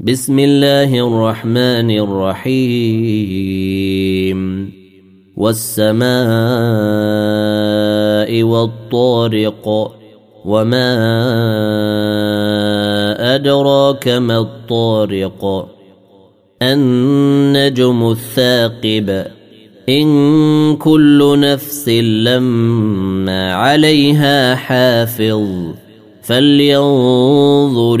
بسم الله الرحمن الرحيم. والسماء والطارق وما أدراك ما الطارق. النجم الثاقب إن كل نفس لما عليها حافظ فلينظر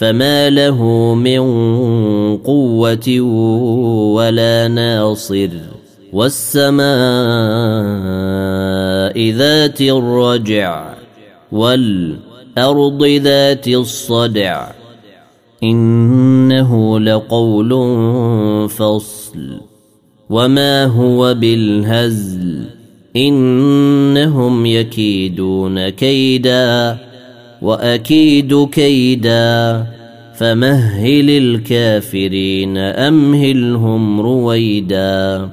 فما له من قوه ولا ناصر والسماء ذات الرجع والارض ذات الصدع انه لقول فصل وما هو بالهزل انهم يكيدون كيدا وأكيد كيدا فمهل الكافرين أمهلهم رويدا.